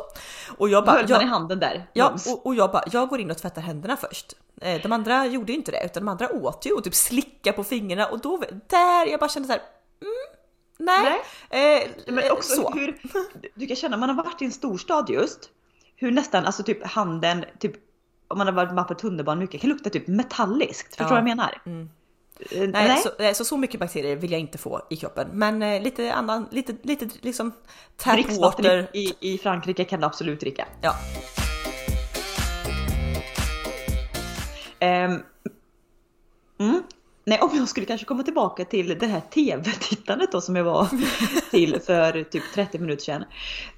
Och jag bara, höll man i handen där? Ja, och, och, jag bara, jag går in och tvättar händerna först. Eh, de andra gjorde inte det, utan de andra åt ju och typ slicka på fingrarna och då, där jag bara kände så här, mm, nej. nej. Eh, Men också så. hur, du kan känna, man har varit i en storstad just, hur nästan, alltså typ handen, typ om man har varit med på tunnelbanan mycket, kan lukta typ metalliskt. Förstår du ja. vad jag menar? Mm. Eh, Nej, nej. Så, så så mycket bakterier vill jag inte få i kroppen. Men eh, lite annan, lite, lite liksom tap water. i, i, Frankrike kan du absolut dricka. Ja. Ehm, mm. Nej, om jag skulle kanske komma tillbaka till det här tv-tittandet då som jag var [LAUGHS] till för typ 30 minuter sedan.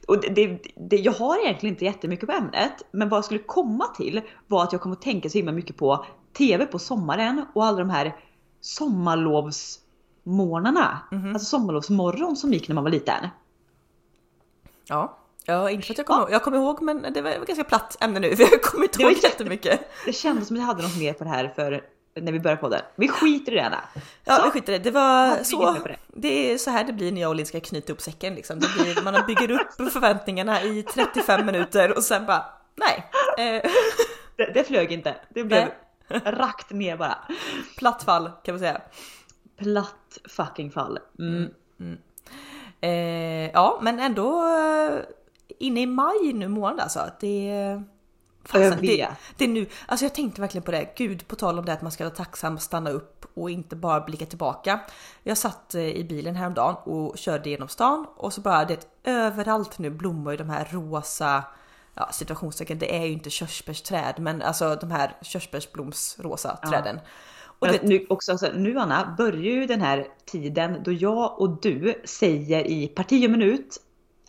Och det, det, det, jag har egentligen inte jättemycket på ämnet, men vad jag skulle komma till var att jag kommer att tänka så himla mycket på tv på sommaren och alla de här sommarlovsmorgnarna. Alltså sommarlovsmorgon som gick när man var liten. Ja. Ja, inte för att jag kommer ihåg. Jag kommer ihåg, men det var ett ganska platt ämne nu [LAUGHS] för jag kommer inte ihåg jätte- jättemycket. Det kändes som att jag hade något mer på det här för när vi började på det. Vi skiter i det här. Ja, vi skiter i det. Det var så. det. Det är så här det blir när jag och Linn ska knyta upp säcken liksom. Det blir, man bygger upp förväntningarna i 35 minuter och sen bara nej. Eh, Det, det flög inte. Det blev rakt ner bara. platt fall kan man säga. Platt fucking fall. Mm. Eh, ja, men ändå eh, inne i maj nu månad alltså. Det, fasen, det, vet. det är nu. Alltså jag tänkte verkligen på det. Gud, på tal om det att man ska vara tacksam, stanna upp och inte bara blicka tillbaka. Jag satt eh, i bilen häromdagen och körde genom stan och så bara det överallt nu blommar ju de här rosa Ja, situationstecken, det är ju inte körsbärsträd, men alltså de här körsbärsblomsrosa träden. Och Men det, nu, också, alltså, nu Anna, börjar ju den här tiden då jag och du säger i parti och minut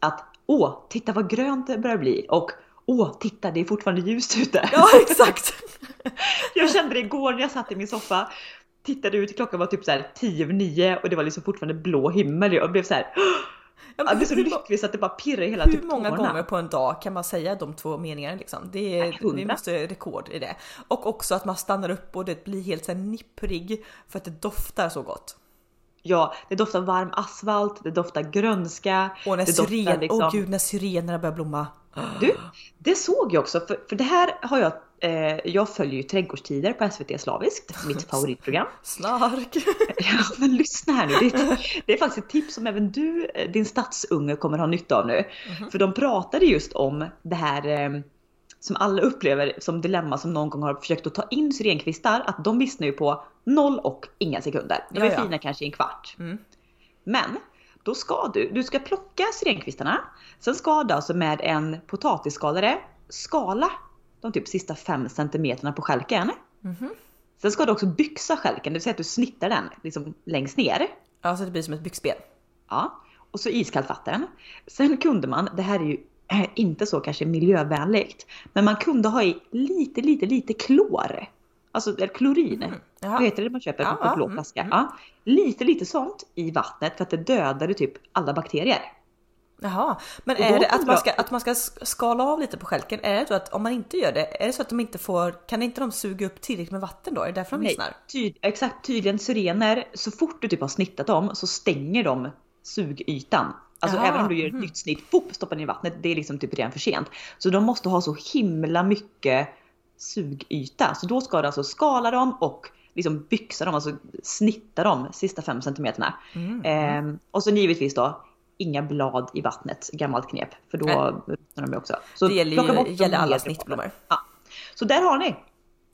att åh, titta vad grönt det börjar bli och åh, titta det är fortfarande ljust ute. ja, [LAUGHS] exakt. Jag kände det igår när jag satt i min soffa, tittade ut, klockan var typ så här 10 över 9 och det var liksom fortfarande blå himmel. Jag blev så här, Ja, jag blev så lycklig så att det bara pirrade hela Hur typ många tårna. gånger på en dag kan man säga de två meningarna liksom? Det är, Nej, vi måste rekord i det. Och också att man stannar upp och det blir helt så nipprig för att det doftar så gott. Ja, det doftar varm asfalt, det doftar grönska. Och när doftar syren, liksom- åh gud när syrenerna börjar blomma. Du, det såg jag också, för, för det här har jag, eh, jag följer ju Trädgårdstider på SVT Slaviskt, mitt [LAUGHS] favoritprogram. Snark! [LAUGHS] Ja, men lyssna här nu, det är, det är faktiskt ett tips som även du, eh, din stadsunge, kommer ha nytta av nu. För de pratade just om det här eh, som alla upplever som dilemma som någon gång har försökt att ta in syrenkvistar, att de vissnar ju på noll och inga sekunder. De är Ja, ja. fina kanske i en kvart. Mm. Men då ska du, du ska plocka syrenkvistarna. Sen ska du alltså med en potatisskalare skala de typ sista 5 centimeterna på stjälken. Mhm. Sen ska du också byxa stjälken, det vill säga att du snittar den liksom längst ner. Ja, så det blir som ett byxben. Ja, och så iskallt vatten. Sen kunde man, det här är ju eh, inte så kanske miljövänligt, men man kunde ha i lite, lite, lite klor. Alltså klorin. Jaha. Vad heter det man köper Ja, på blå mm, flaska? Ja, lite, lite sånt i vattnet för att det dödade typ alla bakterier. Jaha, men är det att man, ska, att man ska skala av lite på stjälken? Är det så att om man inte gör det, är det så att de inte får, kan inte de suga upp tillräckligt med vatten då? Är det därför de vissnar? tyd, exakt tydligen syrener, så fort du typ har snittat dem så stänger de sugytan. Alltså Jaha, även om du gör ett nytt snitt, pop, stoppar ner i vattnet, det är liksom typ redan för sent. Så de måste ha så himla mycket sugyta. Så då ska du alltså skala dem och liksom byxa dem, alltså snitta dem sista 5 centimeterna. Ehm, och så givetvis då inga blad i vattnet, gammalt knep, för då ruttnar de också. Så Det gäller, bort ju, gäller alla snittblommor. Ja. Så där har ni!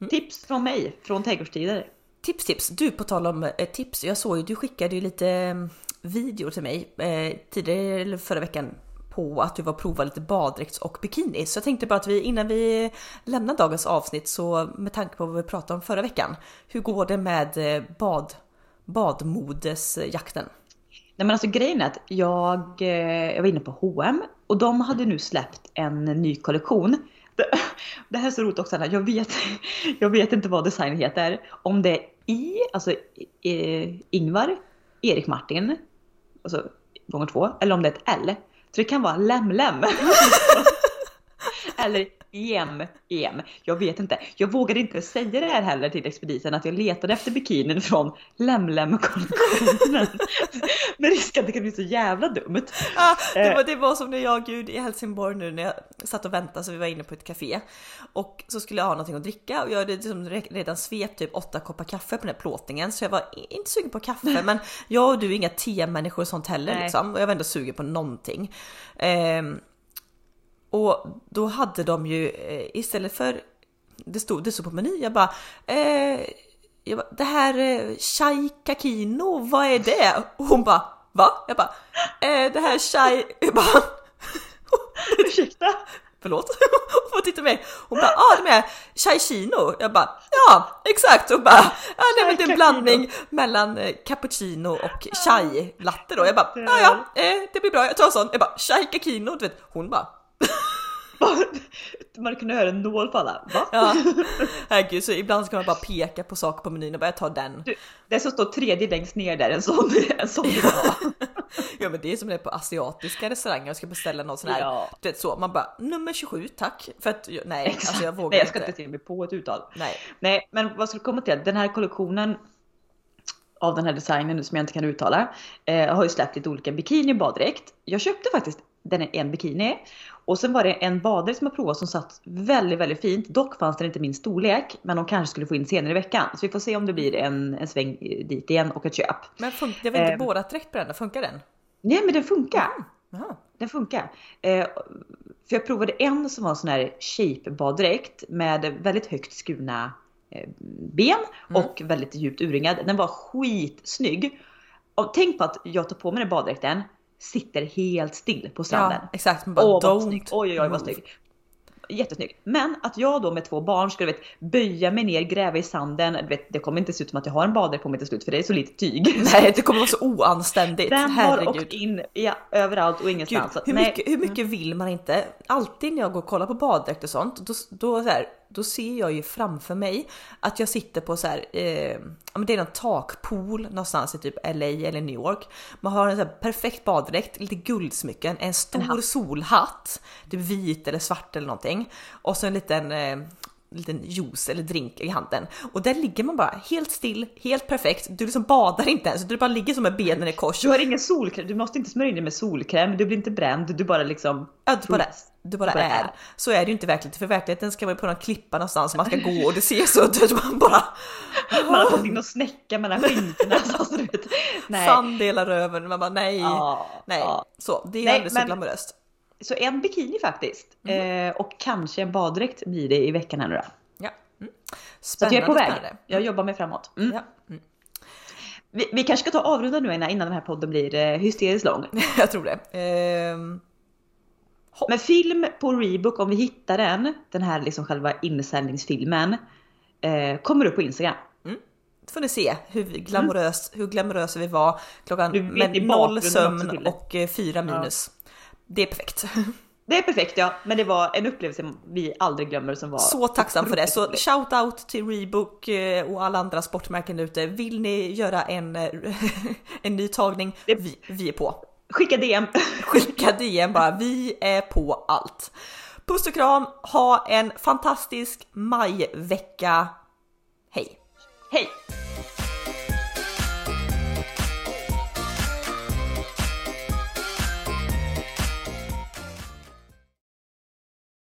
Mm. Tips från mig, från trädgårdstider. Tips tips! Du på tal om eh, tips, jag såg ju du skickade ju lite eh, videor till mig eh, tidigare eller förra veckan på att du var prova lite baddräkts och bikini. Så jag tänkte bara att vi innan vi lämnar dagens avsnitt så med tanke på vad vi pratade om förra veckan. Hur går det med eh, bad, badmodesjakten? Nej men alltså grejen är att jag, eh, jag var inne på H&M och de hade nu släppt en ny kollektion. Det, [CLEARS THROAT] det här är så roligt också jag vet, [LAUGHS] jag vet inte vad designen heter. Om det är I, alltså eh, Ingvar, Erik Martin, alltså gånger två, eller om det är ett L. Så det kan vara Lemlem. [LAUGHS] eller EM, EM. Jag vet inte. Jag vågade inte säga det här heller till expediten att jag letade efter bikinin från Lemlem-kollektionen. [LAUGHS] Med risk att det kan bli så jävla dumt. Ah, det, Eh. var, det var som när jag gud i Helsingborg nu när jag satt och väntade så vi var inne på ett café och så skulle jag ha någonting att dricka och jag hade liksom re- redan svept typ åtta koppar kaffe på den här plåtningen så jag var inte sugen på kaffe [LAUGHS] men jag och du är inga te-människor och sånt heller Nej. liksom och jag var ändå sugen på någonting. Ehm, och då hade de ju eh, istället för det stod, det stod på menyn, jag bara eh, jag bara, det här eh, chai kakino, vad är det? Och hon bara, va? Jag bara, eh, det här chai, jag bara, [LAUGHS] Ursäkta? förlåt? Hon får titta mig. Hon bara, ah det med chai chino. Jag bara, ja exakt. Hon bara, ja det är en blandning mellan eh, cappuccino och chai latte då. Jag bara, ja ja, det blir bra, jag tar en sån. Jag bara, chai kakino, du vet. Hon bara, Man kunde höra en nål falla. Va? ja. [LAUGHS] Herregud, så ibland ska man bara peka på saker på menyn och bara, jag tar den. Du, det som står tredje längst ner där, en sån, en sån jag [LAUGHS] ha. Ja men det är som det är på asiatiska restauranger och ska beställa någon sån här, Ja. du vet så, man bara nummer 27 tack. För att, nej alltså jag vågar Nej, jag ska inte. inte se mig på ett uttal. Nej. Nej, men vad skulle komma till? Den här kollektionen av den här designen nu som jag inte kan uttala eh, har ju släppt lite olika bikini och baddräkt. Jag köpte faktiskt den är en bikini och sen var det en baddräkt som jag provat som satt väldigt, väldigt fint. Dock fanns den inte min storlek, men de kanske skulle få in senare i veckan. Så vi får se om det blir en, en sväng dit igen och ett köp. Men fun- det var inte Eh. båda dräkt på den, funkar den? Nej, men den funkar. Jaha. Den funkar. Eh, för jag provade en som var en sån här shape baddräkt med väldigt högt skurna eh, ben Mm. och väldigt djupt urringad. Den var skitsnygg. Och tänk på att jag tar på mig den baddräkten, sitter helt still på stranden. Ja exakt, man bara Åh vad don't snygg. Oj oj oj vad move. snygg. Jättesnygg. Men att jag då med två barn skulle vet, böja mig ner, gräva i sanden. Vet, det kommer inte se ut som att jag har en baddräkt på mig till slut för det är så lite tyg. [LAUGHS] Nej det kommer vara så oanständigt, Den har åkt in ja, överallt och Gud, ingenstans. Att hur, mycket, hur mycket vill man inte? Alltid när jag går och kollar på baddräkt och sånt, då, då, så här, då ser jag ju framför mig att jag sitter på så här, eh, det är någon takpool någonstans i typ LA eller New York. Man har en så perfekt baddräkt, lite guldsmycken, en stor hatt. solhatt, typ vit eller svart eller någonting och så en liten eh, liten juice eller drink i handen och där ligger man bara helt still, helt perfekt. Du liksom badar inte ens, du bara ligger som med benen i kors Du har ingen solkräm, du måste inte smörja in dig med solkräm, du blir inte bränd, du bara liksom... Ja, du bara, du bara bara är. är. Så är det ju inte verkligen, för verkligheten ska vara på någon klippa någonstans man ska gå och det ser så ut man bara Man har fått in någon snäcka mellan skinkorna. [LAUGHS] sand delar röven, man bara nej, Ja, nej. ja. Så det är Nej, alldeles så glamoröst. Så en bikini faktiskt. Mm. Eh, och kanske en baddräkt blir det i veckan här nu då. Ja. Mm. Så jag är på väg. spännande. Jag jobbar mig framåt. Mm. Ja, mm. Vi, vi kanske ska ta avrunda nu innan, den här podden blir eh, hysteriskt lång. [LAUGHS] jag tror det. Ehm, Men film på Rebook, om vi hittar den, den här liksom själva insändningsfilmen, eh, kommer upp på Instagram. då får ni se hur glamorös, hur glamorösa vi var klockan med noll sömn och eh, fyra minus. Det är perfekt. Det är perfekt ja, men det var en upplevelse vi aldrig glömmer som var Så tacksam för det. Så shout out till Rebook eh, och alla andra sportmärken ute. Vill ni göra en, eh, [LAUGHS] en ny tagning? Vi, vi är på. Skicka DM! [LAUGHS] Skicka DM bara, vi är på allt. Puss och kram, ha en fantastisk majvecka. Hej! Hej!